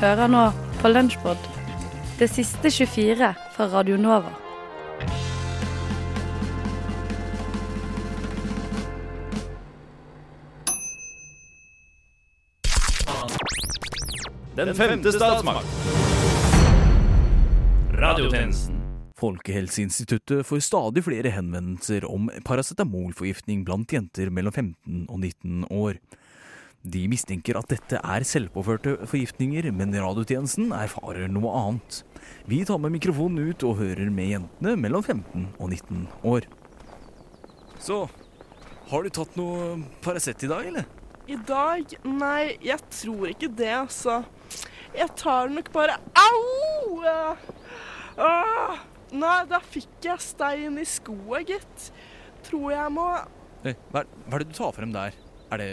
Hører nå på Lunsjpod, det siste 24 fra Radio Nova. Den femte statsmakt. Radiotjenesten. Folkehelseinstituttet får stadig flere henvendelser om paracetamolforgiftning blant jenter mellom 15 og 19 år. De mistenker at dette er selvpåførte forgiftninger, men radiotjenesten erfarer noe annet. Vi tar med mikrofonen ut og hører med jentene mellom 15 og 19 år. Så, har du tatt noe Paracet i dag, eller? I dag? Nei, jeg tror ikke det, altså. Jeg tar nok bare Au! Ah, nei, da fikk jeg stein i skoa, gitt. Tror jeg må hva, er, hva er det du tar frem der? Er det,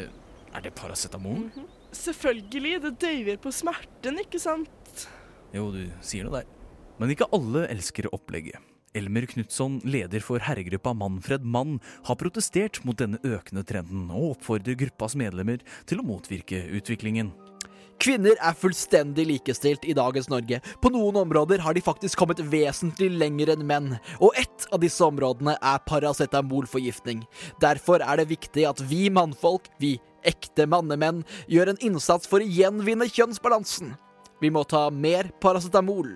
er det paracetamol? Selvfølgelig, det døyver på smerten, ikke sant? Jo, du sier noe der. Men ikke alle elsker opplegget. Elmer Knutson, leder for herregruppa Manfred Mann, har protestert mot denne økende trenden og oppfordrer gruppas medlemmer til å motvirke utviklingen. Kvinner er fullstendig likestilt i dagens Norge. På noen områder har de faktisk kommet vesentlig lenger enn menn, og ett av disse områdene er paracetamolforgiftning. Derfor er det viktig at vi mannfolk, vi ekte mannemenn, gjør en innsats for å gjenvinne kjønnsbalansen. Vi må ta mer paracetamol,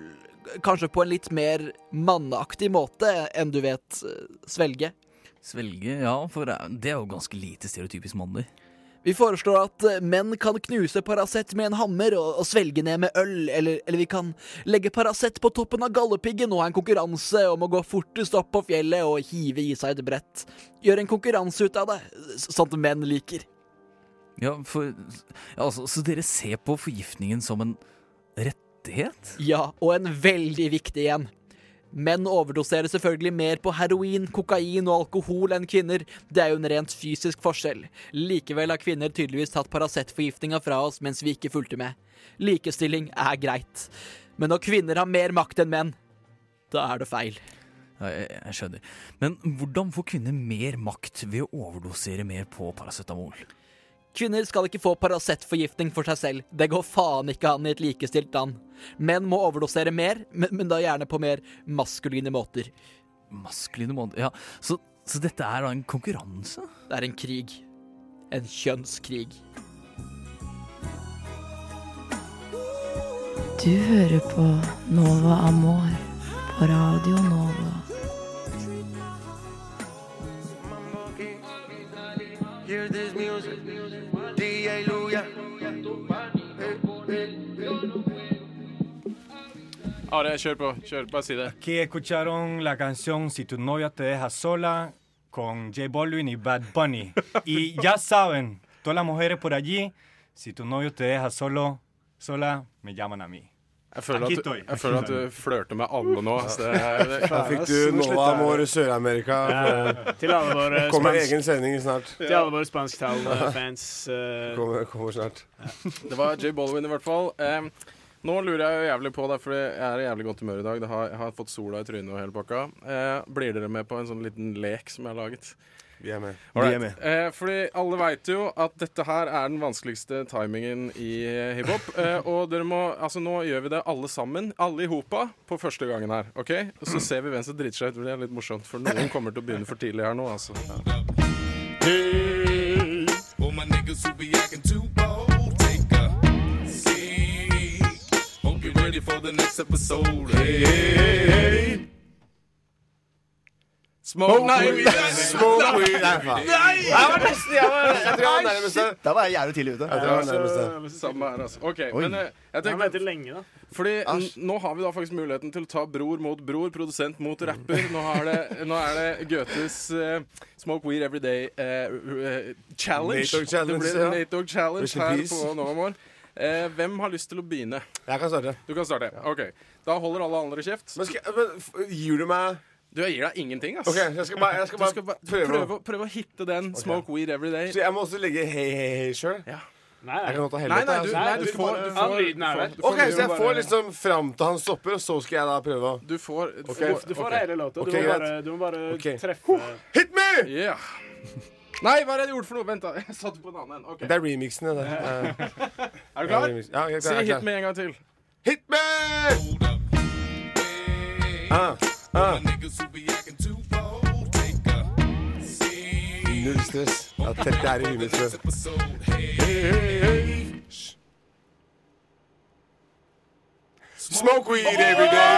kanskje på en litt mer manneaktig måte enn du vet svelge. Svelge, ja, for det er jo ganske lite stereotypisk mannlig. Vi foreslår at eh, menn kan knuse Paracet med en hammer og, og svelge ned med øl, eller, eller vi kan legge Paracet på toppen av Galdhøpiggen og ha en konkurranse om å gå fortest opp på fjellet og hive i seg et brett. Gjøre en konkurranse ut av det, sånt menn liker. Ja, for altså, Så dere ser på forgiftningen som en rettighet? Ja, og en veldig viktig en. Menn overdoserer selvfølgelig mer på heroin, kokain og alkohol enn kvinner. Det er jo en rent fysisk forskjell. Likevel har kvinner tydeligvis tatt Paracet-forgiftninga fra oss mens vi ikke fulgte med. Likestilling er greit. Men når kvinner har mer makt enn menn, da er det feil. Ja, jeg, jeg skjønner. Men hvordan får kvinner mer makt ved å overdosere mer på paracetamol? Kvinner skal ikke få Paracet-forgiftning for seg selv. Det går faen ikke an i et likestilt land. Menn må overdosere mer, men, men da gjerne på mer maskuline måter. Maskuline måter Ja, så, så dette er da en konkurranse? Det er en krig. En kjønnskrig. Du hører på Nova Amor på Radio Nova. Are, kjør på. Kjør, Bare si det. Aquí escucharon la canción Si tu novia te deja sola con J Balvin y Bad Bunny. Y ya saben, todas las mujeres por allí, si tu novio te deja solo, sola, me llaman a mí. Jeg føler, at, du- jeg føler at du flørter med alle nå. Så det, det, Da fikk du Nova Amor Sør-Amerika. Til alle våre Kommer spansk, egen sending snart. til alle våre spansktalende fans. Uh, Kommer, kommer snart. det var J Baldwin i hvert fall. Eh, nå lurer jeg jo jævlig på deg, for jeg er i jævlig godt humør i dag. Det har, jeg har fått sola i trynet og hele pakka. Eh, blir dere med på en sånn liten lek som jeg har laget? Vi er med. Alright. Vi er med. Eh, fordi alle veit jo at dette her er den vanskeligste timingen i eh, hiphop. Eh, og dere må Altså, nå gjør vi det alle sammen, alle i hopa, på første gangen her. OK? Og så ser vi hvem som driter seg ut. Det er litt morsomt, for noen kommer til å begynne for tidlig her nå, altså. Hey, for the next episode. Hey, hey, hey. Smoke Nei, Smoke weed. Nei. Jeg var nesten Jeg, var, Jeg tror jeg var nærmeste. Da var jeg jævlig tidlig ute. Jeg tror jeg var nærmeste. Samme her, altså. OK, Oi. men eh, jeg tenker at- lenge, da. Fordi n- nå har vi da faktisk muligheten til å ta bror mot bror, produsent mot rapper. Nå, har det, nå er det Goethes eh, Smoke Weed Everyday eh, eh, Challenge. Nate dog Challenge, det blir ja. Nate Dogg Challenge Rest in her peace. på Novamor. Eh, hvem har lyst til å begynne? Jeg kan starte. Du kan starte. OK. Da holder alle andre kjeft. Men, skal, men gir du meg Du, jeg gir deg ingenting, ass. OK, jeg skal bare, jeg skal bare skal bare prøve. prøve, å- prøve å hitte den Smoke Weed Everyday. Så jeg må også legge hei, hei, hei sjøl? Ja. Nei, Jeg kan nei. godt ta Nei, helvete. nei, du, altså. nei, du får, du får, du får, du får, OK, så jeg får liksom fram til han stopper, og så skal jeg da prøve å du får, du får Du får ok. hele låta. Du må bare, du må bare okay. treffe Hit me! Yeah. Nei, hva er det jeg gjorde for noe? Vent, da. Jeg satte på en annen en. Okay. Det er remixen, det. der. Er du klar? remix. Ja, jeg jeg, jeg, Si jeg hit med en gang til. Hit me! Ah, ah. Null stress. Ja, dette er i remixen. Smoke weed every day.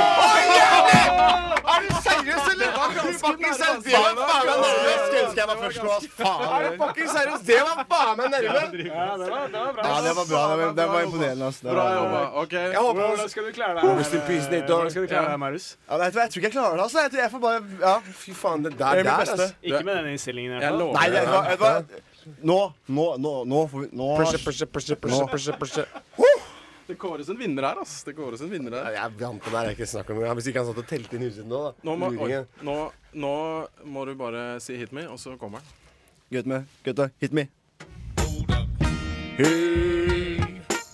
Er du seriøs, eller? Er? Det var var ass. Faen. Er du fucking seriøs? Det var faen meg nærme. Ja, det var, det var bra. Ja, det var bra. Det var, det var imponerende. ass. Det Bra jobba. OK. Jeg håper Hvordan skal du klare deg? Rest in peace, Nate Dogg. Hvordan skal du klare deg, Marius? Ja, vet du hva, jeg tror ikke jeg klarer det. altså. Jeg tror jeg får bare Ja. Fy faen, det Det der er mitt der, beste. altså. Ikke med den innstillingen. i hvert Jeg fall. lover. Nei, det, vet du hva, vet du hva? Nå, nå, nå, nå får vi Nå Pushe, pushe, pushe, pushe, pushe, pushe. Det kåres en vinner her, ass. Det kåres en vinner her. Jeg vant på det her, jeg ikke snakk om det. Hvis ikke han satt og telte inn huset nå, da. Nå må, oi, nå, nå må du bare si 'hit me', og så kommer han. Gutt me, gutta, hit me.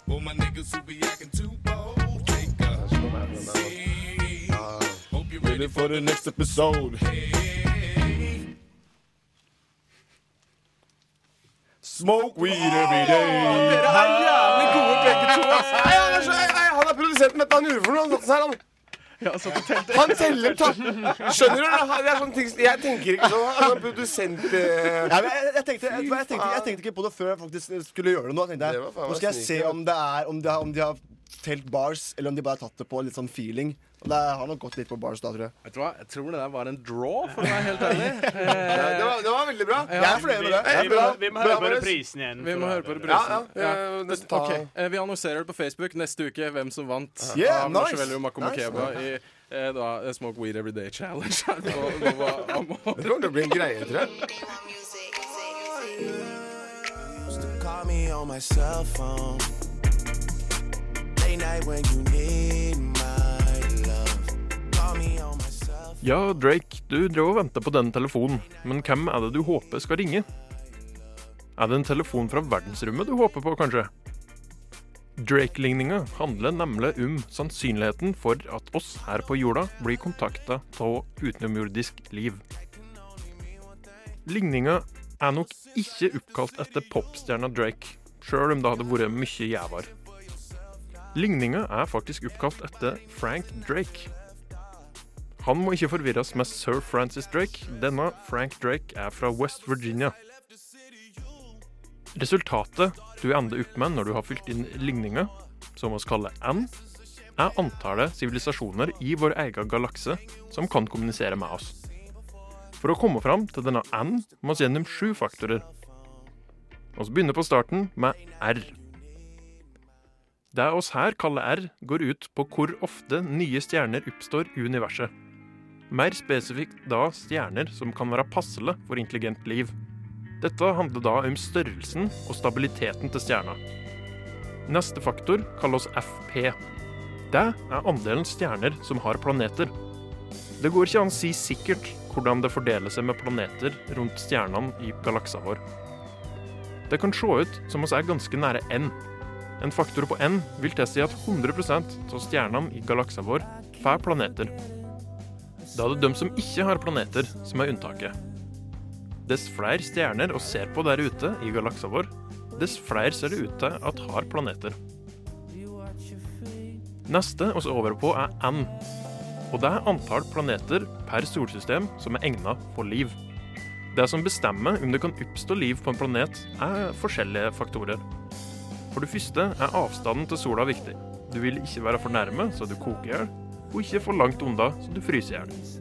For my niggas who be acting too bold, take a seat. Hope you're ready for the next episode. Smoke weed every day. Dere Nei, han, er så, nei, nei, han er produsenten. Vet du hva han gjorde for noe? Han satt her, han. Han teller ta. Skjønner du? det? Det er sånne ting Jeg tenker ikke sånn. Han er produsent eh. Ja, men jeg, jeg, tenkte, jeg, jeg, tenkte, jeg tenkte ikke på det før jeg faktisk skulle gjøre det nå. Tenkte Det var faen meg nå skal jeg se om det er Om de har, om de har telt bars, eller om de bare har tatt det på litt sånn feeling. Og det har nok gått litt på bars da, tror jeg. Vet du hva? Jeg tror det der var en draw, for å være helt ærlig. det, var, det var veldig bra. Jeg er fornøyd med det. Vi, vi, vi må høre på reprisen igjen. Vi må høre på reprisen. ja. ja. ja. okay. Eh, Vi annonserer det på Facebook neste uke hvem som vant Yeah, av nice. Marshmallow Mako Nice. I eh, da, eh, Smoke Weed Every Day Challenge. Det kommer til å bli en greie, tror jeg. Ja, Drake, du drev og venta på denne telefonen, men hvem er det du håper skal ringe? Er det en telefon fra verdensrommet du håper på, kanskje? Drake-ligninga handler nemlig om sannsynligheten for at oss her på jorda blir kontakta av utenomjordisk liv. Ligninga er nok ikke oppkalt etter popstjerna Drake, sjøl om det hadde vært mye gjevere. Ligninga er faktisk oppkalt etter Frank Drake. Han må ikke forvirres med sir Francis Drake. Denne Frank Drake er fra West Virginia. Resultatet du ender opp med når du har fylt inn ligninga, som vi kaller N, er antallet sivilisasjoner i vår egen galakse som kan kommunisere med oss. For å komme fram til denne N må vi gjennom sju faktorer. Vi begynner på starten med R. Det oss her kaller R, går ut på hvor ofte nye stjerner oppstår i universet. Mer spesifikt da stjerner som kan være passelig for intelligent liv. Dette handler da om størrelsen og stabiliteten til stjerna. Neste faktor kalles FP. Det er andelen stjerner som har planeter. Det går ikke an å si sikkert hvordan det fordeler seg med planeter rundt stjernene i galaksa vår. Det kan se ut som oss er ganske nære N. En faktor på N vil tilsi at 100% av stjernene i galaksa vår får planeter. Da er det de som ikke har planeter, som er unntaket. Dess flere stjerner vi ser på der ute i galaksa vår, dess flere ser det ut til at har planeter. Neste oss over på er N, og det er antall planeter per solsystem som er egnet for liv. Det som bestemmer om det kan oppstå liv på en planet, er forskjellige faktorer. For det første er avstanden til sola viktig. Du vil ikke være for nærme, så du koker i hjel, og ikke for langt unna, så du fryser i hjel.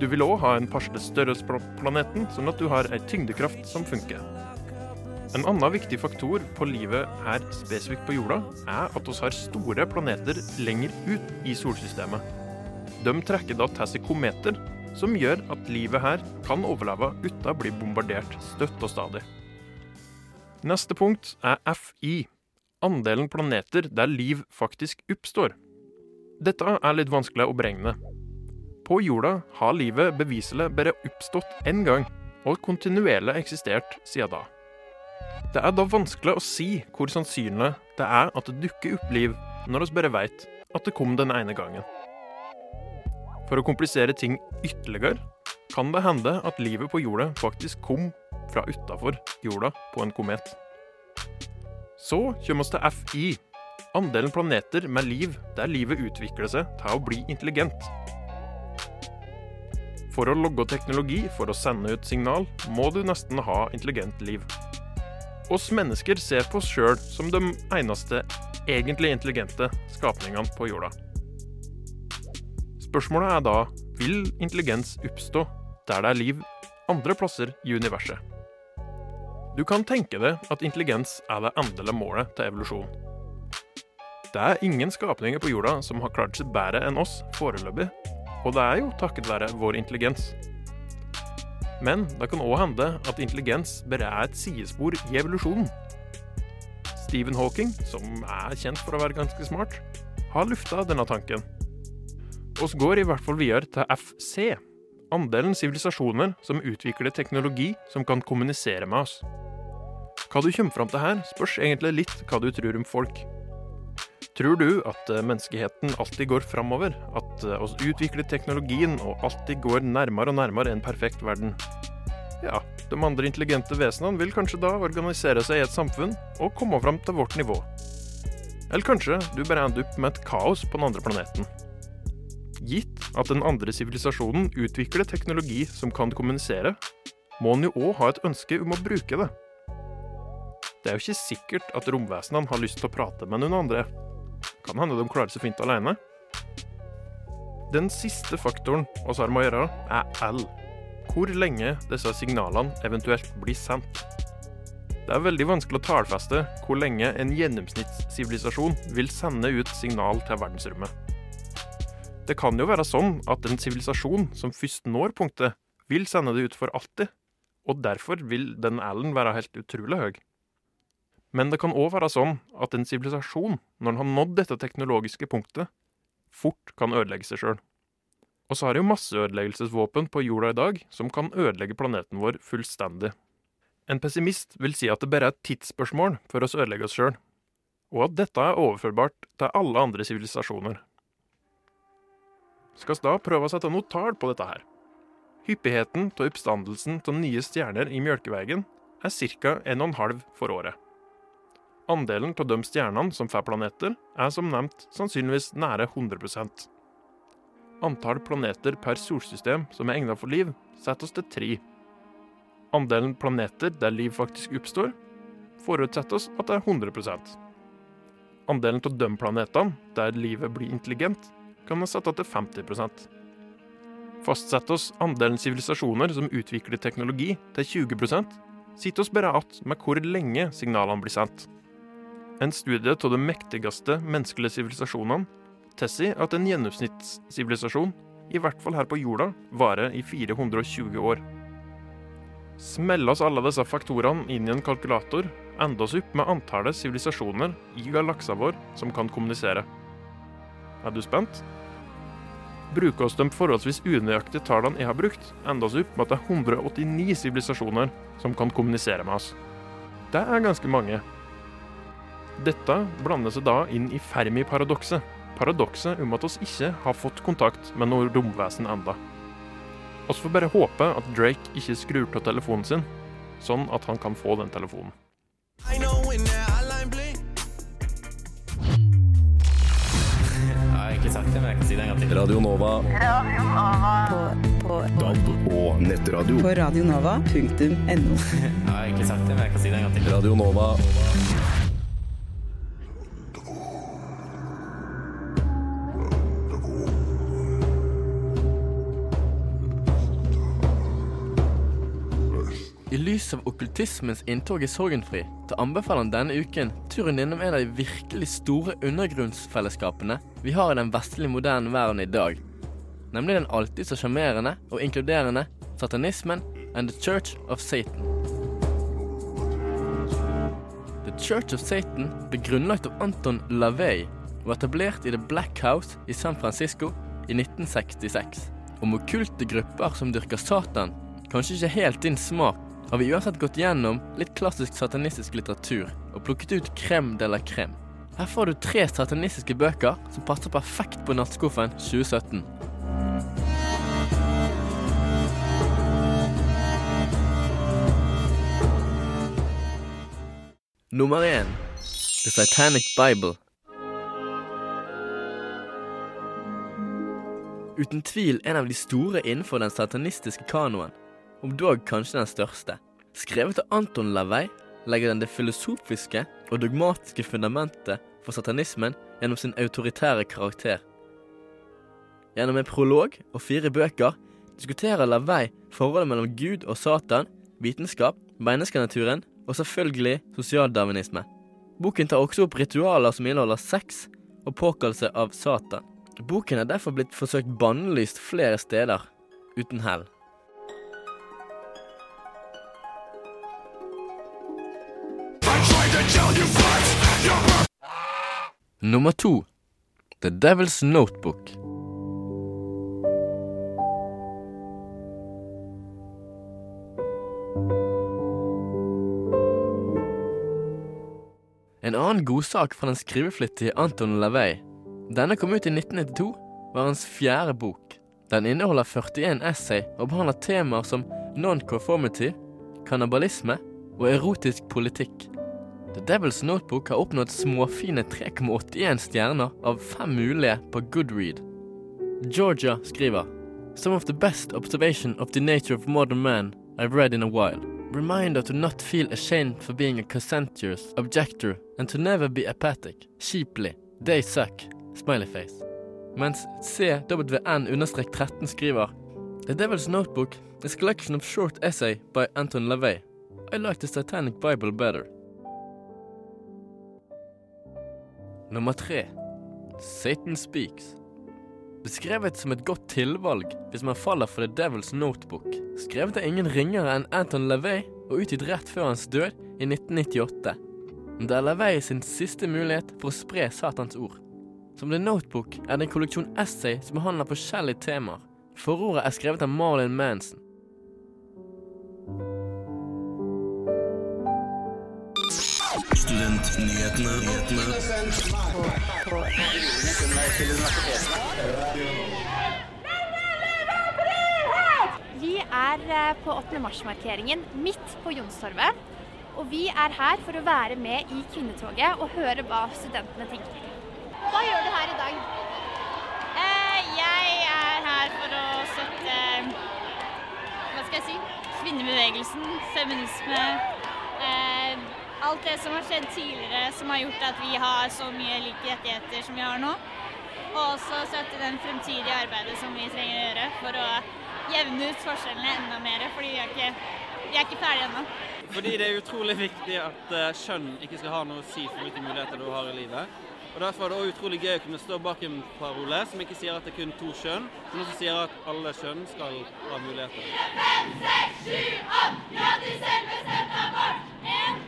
Du vil òg ha en passelig størrelse på planeten, sånn at du har ei tyngdekraft som funker. En annen viktig faktor på livet her spesifikt på jorda, er at vi har store planeter lenger ut i solsystemet. De trekker da til seg kometer, som gjør at livet her kan overleve uten å bli bombardert støtt og stadig. Neste punkt er FI, andelen planeter der liv faktisk oppstår. Dette er litt vanskelig å beregne. På jorda har livet beviselig bare oppstått én gang, og kontinuerlig eksistert siden da. Det er da vanskelig å si hvor sannsynlig det er at det dukker opp liv når vi bare vet at det kom den ene gangen. For å komplisere ting ytterligere kan det hende at livet på jorda faktisk kom fra utafor jorda på en komet. Så kommer vi til FI, andelen planeter med liv der livet utvikler seg til å bli intelligent. For å logge teknologi for å sende ut signal, må du nesten ha intelligent liv. Oss mennesker ser på oss sjøl som de eneste egentlig intelligente skapningene på jorda. Spørsmålet er da vil intelligens oppstå der det er liv andre plasser i universet. Du kan tenke deg at intelligens er det endelige målet til evolusjon. Det er ingen skapninger på jorda som har klart seg bedre enn oss foreløpig, og det er jo takket være vår intelligens. Men det kan òg hende at intelligens bare er et sidespor i evolusjonen. Stephen Hawking, som er kjent for å være ganske smart, har lufta denne tanken. Oss går i hvert fall videre til FC, andelen sivilisasjoner som utvikler teknologi som kan kommunisere med oss. Hva du kommer fram til her, spørs egentlig litt hva du tror om folk. Tror du at eh, menneskeheten alltid går framover? At eh, oss utvikler teknologien og alltid går nærmere og nærmere en perfekt verden? Ja, de andre intelligente vesenene vil kanskje da organisere seg i et samfunn og komme fram til vårt nivå. Eller kanskje du bare ender opp med et kaos på den andre planeten. Gitt at den andre sivilisasjonen utvikler teknologi som kan kommunisere, må den jo òg ha et ønske om å bruke det. Det er jo ikke sikkert at romvesenene har lyst til å prate med noen andre. Kan hende de klarer seg fint alene. Den siste faktoren vi har med å gjøre, er L. Hvor lenge disse signalene eventuelt blir sendt. Det er veldig vanskelig å tallfeste hvor lenge en gjennomsnittssivilisasjon vil sende ut signal til verdensrommet. Det kan jo være sånn at en sivilisasjon som først når punktet, vil sende det ut for alltid, og derfor vil den L-en være helt utrolig høy. Men det kan òg være sånn at en sivilisasjon, når den har nådd dette teknologiske punktet, fort kan ødelegge seg sjøl. Og så er det jo masseødeleggelsesvåpen på jorda i dag som kan ødelegge planeten vår fullstendig. En pessimist vil si at det bare er et tidsspørsmål for oss å ødelegge oss sjøl, og at dette er overførbart til alle andre sivilisasjoner. Skal vi da prøve å sette noe tall på dette her? Hyppigheten av oppstandelsen av nye stjerner i Mjølkeveien er ca. 1,5 for året. Andelen av de stjernene som får planeter, er som nevnt sannsynligvis nære 100% Antall planeter per solsystem som er egnet for liv, setter oss til tre. Andelen planeter der liv faktisk oppstår, forutsetter oss at det er 100% Andelen av de planetene der livet blir intelligent, kan vi sette til 50% Fastsetter oss andelen sivilisasjoner som utvikler teknologi, til 20 sitter oss bare igjen med hvor lenge signalene blir sendt. En studie av de mektigste menneskelige sivilisasjonene tilsier at en gjennomsnittssivilisasjon, i hvert fall her på jorda, varer i 420 år. Smeller oss alle disse faktorene inn i en kalkulator, ender oss opp med antallet sivilisasjoner i galaksa vår som kan kommunisere. Er du spent? Bruker oss de forholdsvis unøyaktige tallene jeg har brukt, ender oss opp med at det er 189 sivilisasjoner som kan kommunisere med oss. Det er ganske mange. Dette blander seg da inn i Fermi-paradokset. Paradokset om at oss ikke har fått kontakt med noe romvesen enda. Vi får bare håpe at Drake ikke skrur av telefonen sin, sånn at han kan få den telefonen. I har egentlig sagt det, men jeg kan si det en gang til. Radio Nova. På, på, DAB og nettradio. på radionova.no. Jeg har egentlig sagt det, men jeg kan si det en gang til. Radio Nova. Lys av okkultismens inntog i Sorgenfri, til anbefaler han denne uken turen innom en av de virkelig store undergrunnsfellesskapene vi har i den vestlige moderne verden i dag. Nemlig den alltid så sjarmerende og inkluderende satanismen and The Church of Satan. The Church of Satan ble grunnlagt av Anton LaVey og etablert i The Black House i San Francisco i 1966. Om okkulte grupper som dyrker Satan, kanskje ikke helt din smak, har vi uansett gått gjennom litt klassisk satanistisk litteratur og plukket ut crème de la crème. Her får du tre satanistiske bøker som passer perfekt på nattskuffen 2017. Nummer én The Satanic Bible. Uten tvil en av de store innenfor den satanistiske kanoen, om dog kanskje den største. Skrevet av Anton Lavey legger den det filosofiske og dogmatiske fundamentet for satanismen gjennom sin autoritære karakter. Gjennom en prolog og fire bøker diskuterer Lavey forholdet mellom Gud og Satan, vitenskap, menneskenaturen og selvfølgelig sosialdarwinisme. Boken tar også opp ritualer som inneholder sex og påkallelse av Satan. Boken er derfor blitt forsøkt bannlyst flere steder, uten hell. Nummer to The Devil's Notebook. En annen godsak fra den skriveflittige Anton Lavey. Denne kom ut i 1992, var hans fjerde bok. Den inneholder 41 essay og behandler temaer som non-conformity, kannibalisme og erotisk politikk. The Devil's Notebook har oppnådd småfine 3,81 stjerner av fem mulige på Goodread. Georgia skriver Some of the best observation of the nature of modern man I've read in a while. Reminder to not feel ashamed for being a conscientious objector and to never be apathic. Sheeply. They suck. Smiley face. Mens CWN-13 skriver The Devil's Notebook is a collection of short essay by Anton LaVey. I like the Satanic Bible better. Nummer tre Satan Speaks. Beskrevet som et godt tilvalg hvis man faller for The Devil's Notebook. Skrevet av ingen ringere enn Anton LaVey og utgitt rett før hans død i 1998. Det er LaVey sin siste mulighet for å spre Satans ord. Som The Notebook er det en kolleksjon essay som behandler forskjellige temaer. Forordet er skrevet av Marlin Manson. Studentnyhetene. Vi er eh, på 8. mars-markeringen midt på Jonstorvet. Og vi er her for å være med i kvinnetoget og høre hva studentene tenker. Hva gjør du her i dag? Eh, jeg er her for å støtte Hva skal jeg si? Kvinnebevegelsen, feminisme. Alt det som har skjedd tidligere som har gjort at vi har så mye like rettigheter som vi har nå. Og også støtte den fremtidige arbeidet som vi trenger å gjøre for å jevne ut forskjellene enda mer, fordi vi er ikke, vi er ikke ferdige ennå. Fordi det er utrolig viktig at eh, kjønn ikke skal ha noe å si for hvilke muligheter du har i livet. Og Derfor er det også utrolig gøy å kunne stå bak en parole som ikke sier at det er kun to kjønn, men også sier at alle kjønn skal ha muligheter.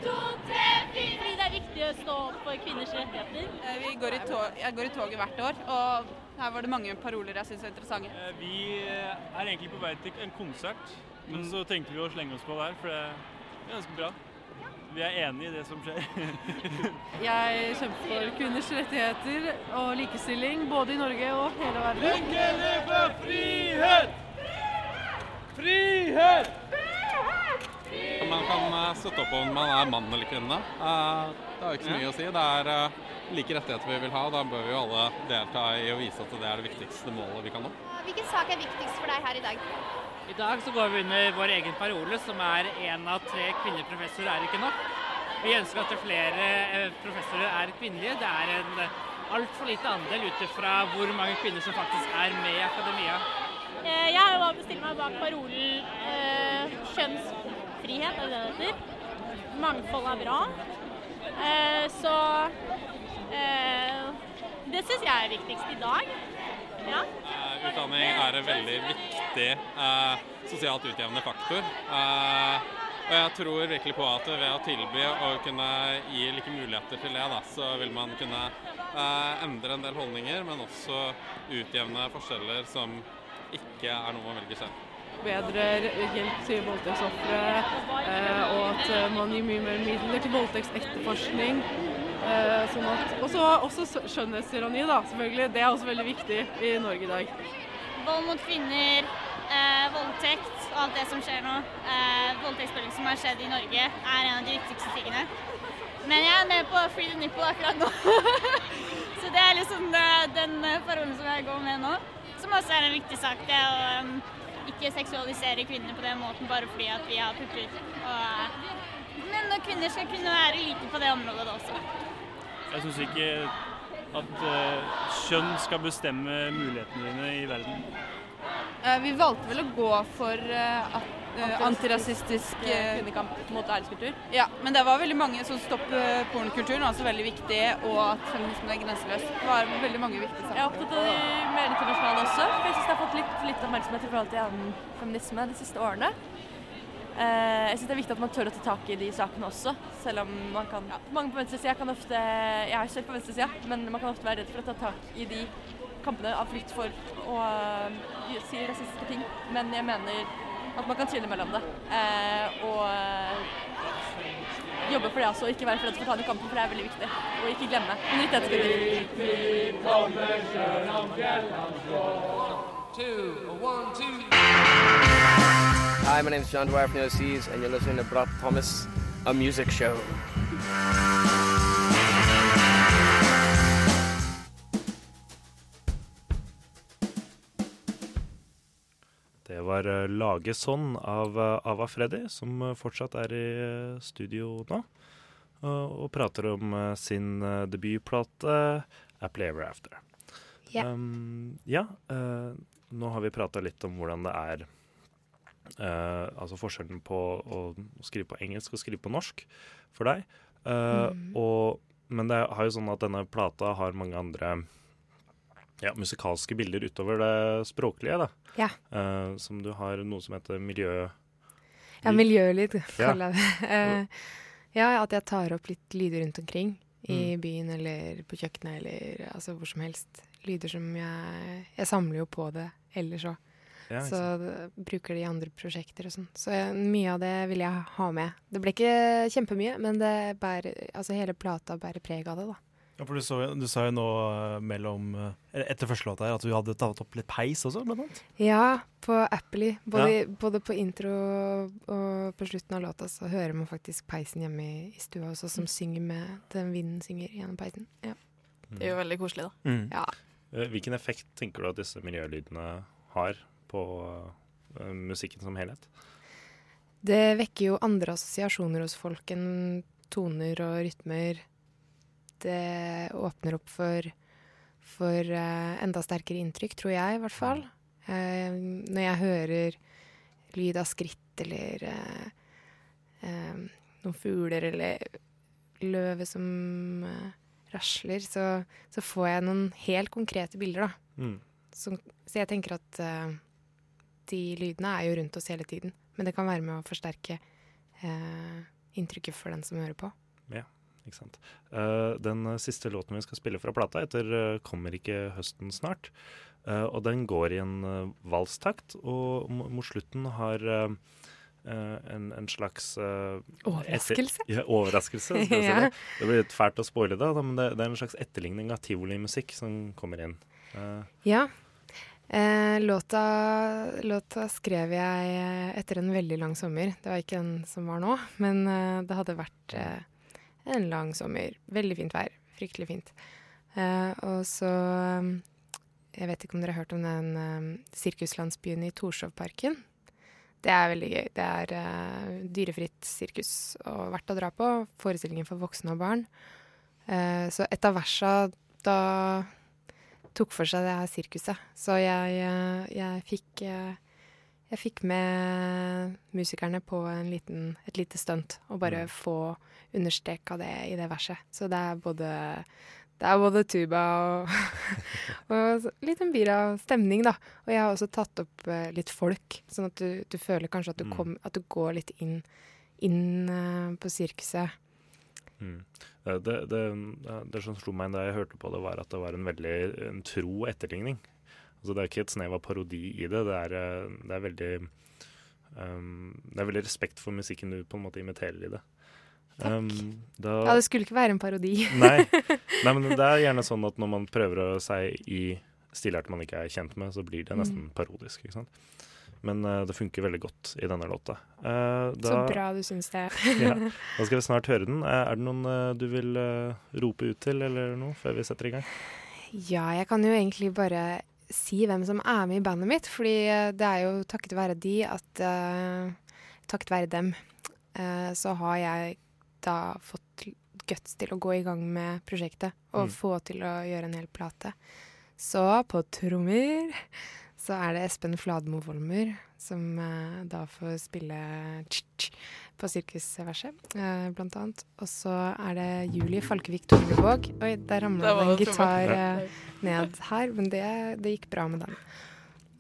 Fordi det er viktig å stå opp for kvinners rettigheter. Eh, Vi går i tog, jeg går i toget hvert år, og her var det mange paroler jeg syns var interessante. Eh, Vi er egentlig på vei til en konsert, men så tenkte vi å slenge oss på der, for det er ganske bra. Vi er enig i det som skjer. Jeg kjemper for kvinners rettigheter og likestilling både i Norge og hele verden. for frihet! Frihet! Man kan eh, støtte opp om man er mann eller kvinne. Eh, Det har ikke så mye å si. Det er eh, like rettigheter vi vil ha. Da bør vi jo alle delta i å vise at det er det viktigste målet vi kan nå. Hvilken sak er viktigst for deg her i dag? I dag så går vi under vår egen parole, som er én av tre kvinnelige professorer er ikke nok. Vi ønsker at flere eh, professorer er kvinnelige. Det er en altfor lite andel ut ifra hvor mange kvinner som faktisk er med i akademia. Eh, Jeg har jo valgt å stille meg bak parolen eh, kjønnsfrihet, er det det heter? Mangfold er bra. Eh, så eh, det syns jeg er viktigst i dag. Ja. Eh, Utdanning er en veldig viktig eh, sosialt utjevnende faktor. Eh, og jeg tror virkelig på at ved å tilby og kunne gi like muligheter til det, da, så vil man kunne eh, endre en del holdninger, men også utjevne forskjeller som ikke er noe man velger selv. Bedre hjelp til voldtektsofre, eh, og at eh, man gir mye mer midler til voldtektsetterforskning. Eh, sånn at, også, også skjønnhetstyranni, da, selvfølgelig. Det er også veldig viktig i Norge i dag. Vold mot kvinner, eh, voldtekt og alt det som skjer nå. Eh, Voldtektsbølgen som har skjedd i Norge, er en av de viktigste tingene. Men jeg er med på Free the Nipple akkurat nå. så det er liksom eh, den eh, parolen som jeg går med nå. Som også er en viktig sak. Det å um, ikke seksualisere kvinner på den måten bare fordi at vi har pupper. Og men kvinner skal kunne være like på det området også. Jeg syns ikke at eh, kjønn skal bestemme mulighetene dine i verden. Eh, Vi valgte vel å gå for eh, at- antirasistisk kvinnekamp mot æreskultur. Ja, men det var veldig mange som Stopp eh, pornokulturen altså veldig viktig, og at feminismen er grenseløs. Det var veldig mange viktige saker. Jeg er opptatt av de mer internasjonale også, for jeg syns det har fått litt, litt oppmerksomhet i forhold til annen feminisme de siste årene. Eh, jeg syns det er viktig at man tør å ta tak i de sakene også, selv om man kan Mange på venstresida kan ofte Jeg er selv på venstresida, men man kan ofte være redd for å ta tak i de kampene av frykt for å eh, si rasistiske ting. Men jeg mener at man kan skille mellom det. eh, og jobbe for det også, og ikke være for redd for å ta den kampen, for det er veldig viktig. Og ikke glemme Hi, my name is John Dwyer from the OCs, and you're listening to Brat Thomas, a music show. Det var eh, Lage sånn av eh, Ava Freddy, som eh, fortsatt er i studio nå. Og, og prater om sin debutplate Apple Ever After. Ja. Um, ja eh, nå har vi prata litt om hvordan det er eh, Altså forskjellen på å skrive på engelsk og skrive på norsk for deg. Uh, mm. og, men det er jo sånn at denne plata har mange andre ja, musikalske bilder utover det språklige. da. Ja. Uh, som du har noe som heter miljø... Ja, miljølyd, kaller jeg det. Ja, at jeg tar opp litt lyder rundt omkring. I Mm. byen eller på kjøkkenet eller altså hvor som helst. Lyder som jeg Jeg samler jo på det ellers òg. Ja, så bruker det i andre prosjekter og sånn. Så mye av det vil jeg ha med. Det ble ikke kjempemye, men det bærer, altså hele plata bærer preg av det, da. Ja, for du, så, du sa jo nå eh, mellom eh, Etter første låta her at du hadde tatt opp litt peis også, blant annet. Ja, på Appley. Både, Ja. både på intro og på slutten av låta så hører man faktisk peisen hjemme i, i stua også, som synger med Den vinden synger gjennom peisen. Ja. Det er jo veldig koselig, da. Mm. Ja. Eh, Hvilken effekt tenker du at disse miljølydene har på eh, musikken som helhet? Det vekker jo andre assosiasjoner hos folk enn toner og rytmer. Det åpner opp for, for eh, enda sterkere inntrykk, tror jeg i hvert fall. Eh, når jeg hører lyd av skritt eller noen fugler eller løvet som rasler, så, så får jeg noen helt konkrete bilder, da. Mm. Så, så jeg tenker at de lydene er jo rundt oss hele tiden. Men det kan være med å forsterke eh, inntrykket for den som hører på. Ja, ikke sant. Uh, den eh, siste låten vi skal spille fra plata, heter eh, 'Kommer ikke høsten snart'. Uh, og den går i en uh, valstakt, og mot slutten har en, en slags Overraskelse? Ja, overraskelse. skal ja. si det. det blir litt fælt å spoile det, men det, det er en slags etterligning av tivolimusikk som kommer inn. Ja. Eh, låta, låta skrev jeg eh, etter en veldig lang sommer. Det var ikke den som var nå, men eh, det hadde vært eh, en lang sommer. Veldig fint vær. Fryktelig fint. Og så Jeg vet ikke om dere har hørt om den sirkuslandsbyen i Torshovparken. Det er veldig gøy. Det er eh, dyrefritt sirkus og verdt å dra på. Forestillingen for voksne og barn. Eh, så et av versa da tok for seg det her sirkuset. Så jeg, eh, jeg fikk eh, jeg fikk med musikerne på en liten, et lite stunt, og bare få understreka det i det verset. Så det er både, det er både tuba og, og litt en bira stemning, da. Og jeg har også tatt opp eh, litt folk, sånn at du, du føler kanskje at du, Mm. kom, at du går litt inn, inn på sirkuset. Mm. Eh, Det, det, det som slo meg da jeg hørte på det, var at det var en veldig en tro etterligning. Altså Det er ikke et snev av parodi i det. Det er, eh, det er veldig um, Det er veldig respekt for musikken du på en måte imiterer i det. Um, da, Ja, det skulle ikke være en parodi. nei, nei, men det er gjerne sånn at når man prøver å si i stilart man ikke er kjent med, så blir det nesten Mm. parodisk. ikke sant? Men eh, det funker veldig godt i denne låta. Da, Så bra du syns det. ja, da skal vi snart høre den. Eh, Er det noen eh, du vil eh, rope ut til, eller noe, før vi setter i gang? Ja, jeg kan jo egentlig bare si hvem som er med i bandet mitt, fordi eh, det er jo takket være de at uh, Takket være dem uh, så har jeg da fått guts til å gå i gang med prosjektet og Mm. få til å gjøre en hel plate. Så på trommer så er det Espen Fladmo Volmer som eh, da får spille tsk-tsk på Sirkusverset, eh, blant annet. Og så er det Julie Falkevik Tornevåg. Oi, der ramla det en gitar eh, ned her, men det, det gikk bra med den.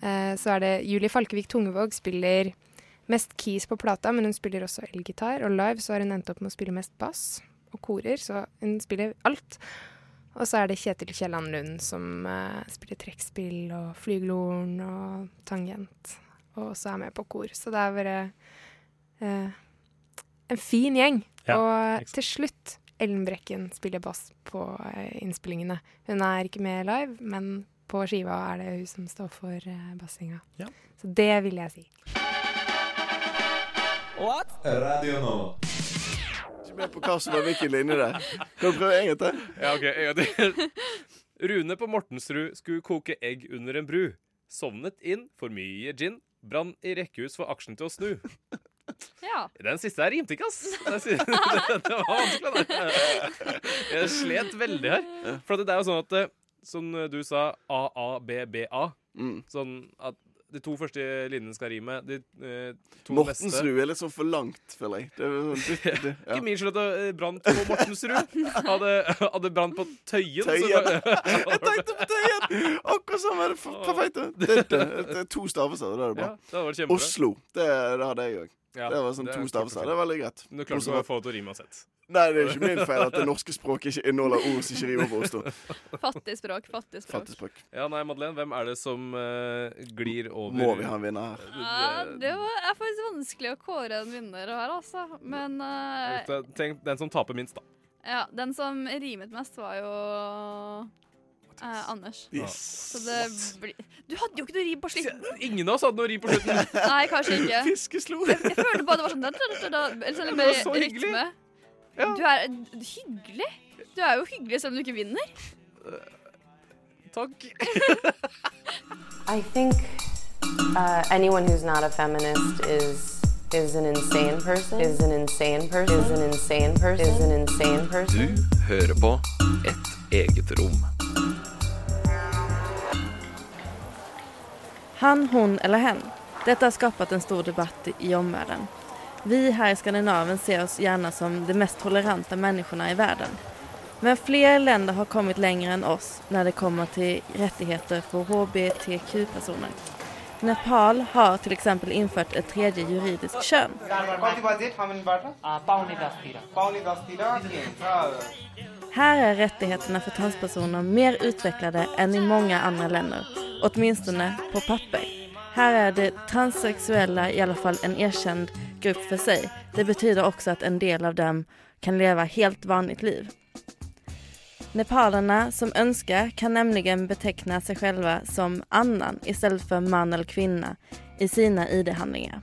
Eh, så er det Julie Falkevik Tungevåg spiller mest keys på plata, men hun spiller også elgitar. Og live så har hun endt opp med å spille mest bass og korer, så hun spiller alt. Og så er det Kjetil Kielland Lund som uh, spiller trekkspill og flygelhorn og tangent, og også er med på kor. Så det er bare uh, en fin gjeng. Ja, og til slutt Ellen Brekken spiller bass på uh, innspillingene. Hun er ikke med live, men på skiva er det hun som står for uh, bassinga. Så det vil jeg si. What? Radio nå. Ikke med på hva som var hvilken linje det er. Kan du prøve en gang til? Ja, ok, en gang til. Rune på Mortensrud skulle koke egg under en bru. Sovnet inn, for mye gin. Brann i rekkehus for aksjen til å snu. Ja. Den siste her rimte ikke, ass. Det, det var vanskelig. da. Jeg slet veldig her. For det er jo sånn at eh, Som du sa, AABBA. Sånn at de to første linjene skal rime. De eh, to Mortensrud er litt sånn for langt, føler jeg. Det sånn, det, det, ja. Ikke min skyld at det eh, brant på Mortensrud. Hadde, hadde brant på Tøyen. så- Jeg tenkte på Tøyen! Akkurat samme. Er perfekt. det. Det, det, er to stavelser. det er bra. Ja, det. Oslo. Det, det hadde jeg òg. Ja, det var sånn det to stavelser. Det er veldig greit. Men du klarte ikke å få det til å rime uansett. Nei, det er ikke min feil at det norske språket ikke inneholder ord som ikke rimer på Oslo. Fattig språk, fattig språk. Fattig språk. Ja, nei, Madeleine, hvem er det som uh, glir over Må vi ha en vinner her? Ja, det var, er faktisk vanskelig å kåre en vinner her, altså. Men uh, Tenk den som taper minst, da. ja, den som rimet mest, var jo eh, Anders. Yes. Så det blir Du hadde jo ikke noe rim på slutten! Ingen av oss hadde noe rim på slutten. Nei, kanskje ikke. Fiskeslo. Jeg, jeg følte bare det var sånn da, da, da, da, Eller sånn Det var så hyggelig. rytme. Du er hyggelig. Du er jo hyggelig selv om du ikke vinner. Takk. I think uh, anyone who's not a feminist is is an insane person. Is an insane person. Is an insane person. Is an insane person. Du hører på Et eget rom. Han, hon eller hen. Detta har skapat en stor debatt i omvärlden. Vi här i Skandinavien ser oss gärna som de mest toleranta människorna i världen. Men fler länder har kommit längre än oss när det kommer till rättigheter för hbtq-personer. Nepal har till exempel infört ett tredje juridiskt kön. Här är rättigheterna för transpersoner mer utvecklade än i många andra länder, åtminstone på papper. Här är det transsexuella i alla fall en erkänd grupp för sig. Det betyder också att en del av dem kan leva helt vanligt liv. Nepalerna som önskar kan nämligen beteckna sig själva som annan istället för man eller kvinna i sina ID-handlingar.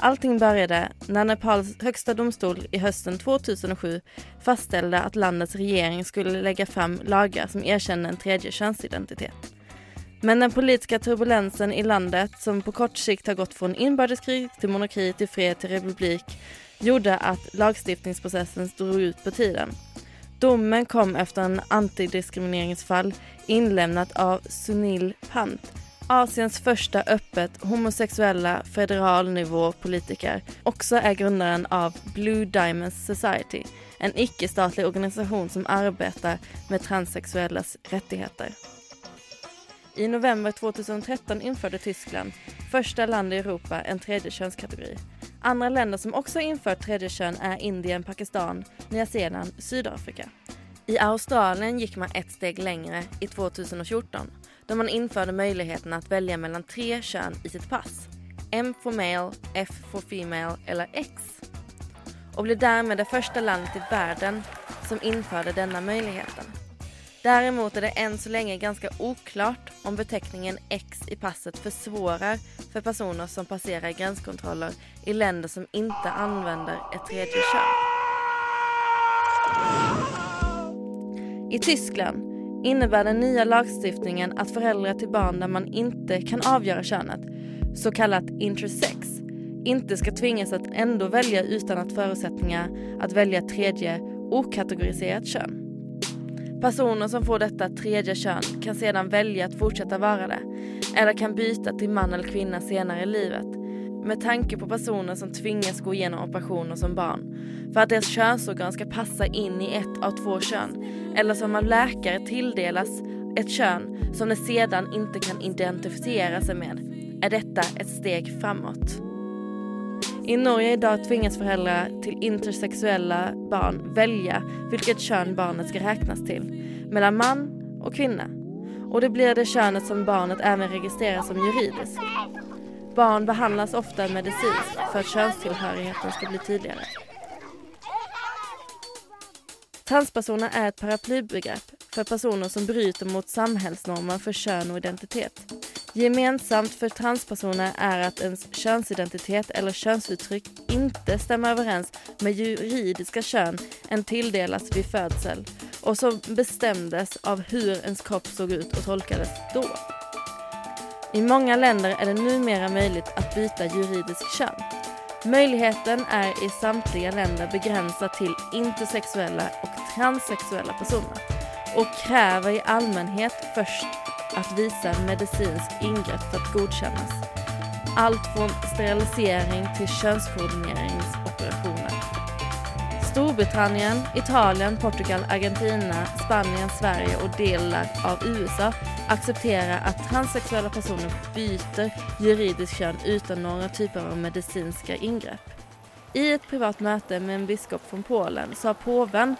Allting började när Nepals högsta domstol i hösten 2007 fastställde att landets regering skulle lägga fram lagar som erkänner en tredje könsidentitet. Men den politiska turbulensen i landet som på kort sikt har gått från inbördeskrig till monarki till fred till republik gjorde att lagstiftningsprocessen drog ut på tiden. Domen kom efter en antidiskrimineringsfall inlämnat av Sunil Pant, Asiens första öppet homosexuella federalnivåpolitiker, Også er gründeren av Blue Diamonds Society, en ikke-statlig organisasjon som arbeider med transseksuelles rettigheter. I november 2013 innførte Tyskland, første land i Europa, en tredje kjønnskategori. Andra länder som også har innført tredje kjønn, er Indien, Pakistan, Nya Zeeland, Sydafrika. I Australien gikk man ett steg lengre i 2014 då man införde möjligheten att välja mellan tre kön i sitt pass. M for male, F for female eller X. Och blev därmed det första landet i världen som införde denna möjligheten. Däremot är det än så länge ganska oklart om beteckningen X i passet försvårar för personer som passerar gränskontroller i länder som inte använder ett tredje kön. I Tyskland innebär den nya lagstiftningen att föräldrar till barn där man inte kan avgöra könet, så kallat intersex, inte ska tvingas att ändå välja utan att förutsättningar att välja tredje okategoriserat kön. Personer som får detta tredje kön kan sedan välja att fortsätta vara det eller kan byta till man eller kvinna senare i livet med tanke på personer som tvingas gå igenom operationer som barn för att deras könsorgan ska passa in i ett av två kön eller som av läkare tilldelas ett kön som de sedan inte kan identifiera sig med är detta ett steg framåt. I Norge idag tvingas föräldrar till intersexuella barn välja vilket kön barnet ska räknas till, mellan man och kvinna. Och det blir det könet som barnet även registreras som juridiskt. Barn behandlas ofta medicinskt för att könstillhörigheten ska bli tydligare. Transpersoner är ett paraplybegrepp för personer som bryter mot samhällsnormer för kön och identitet. Gemensamt för transpersoner är att ens könsidentitet eller könsuttryck inte stämmer överens med juridiska kön en tilldelas vid födsel och som bestämdes av hur ens kropp såg ut och tolkades då. I många länder är det numera möjligt att byta juridiskt kön. Möjligheten är i samtliga länder begränsad till intersexuella och transsexuella personer och kräver i allmänhet först att visa medicinsk ingrepp för att godkännas. Allt från sterilisering till könskoordineringsoperationer. Storbritannien, Italien, Portugal, Argentina, Spanien, Sverige och delar av USA accepterar att transseksuelle personer byter juridisk kön utan några typer av medicinska ingrepp. I ett privat möte med en biskop från Polen sa påven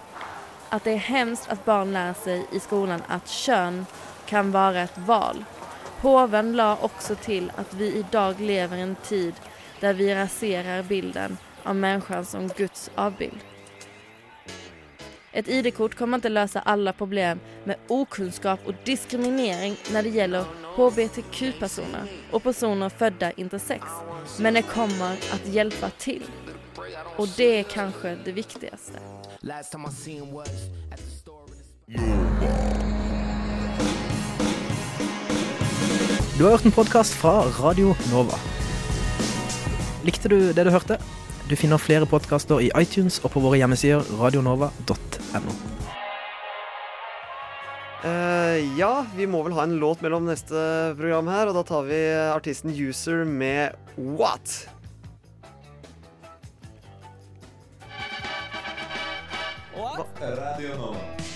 att det är hemskt att barn lär sig i skolan att kön kan vara ett val. Påven la också till att vi idag lever i en tid där vi raserar bilden av människan som Guds avbild. Ett ID-kort kommer inte lösa alla problem med okunskap och diskriminering när det gäller hbtq-personer och personer födda intersex. Men det kommer att hjälpa till. Och det är kanske det viktigaste. Du har hørt en podkast fra Radio Nova. Likte du det du hørte? Du finner flere podkaster i iTunes og på våre hjemmesider radionova.no. Eh, ja, vi må vel ha en låt mellom neste program her, og da tar vi artisten User med What? Radio Nova.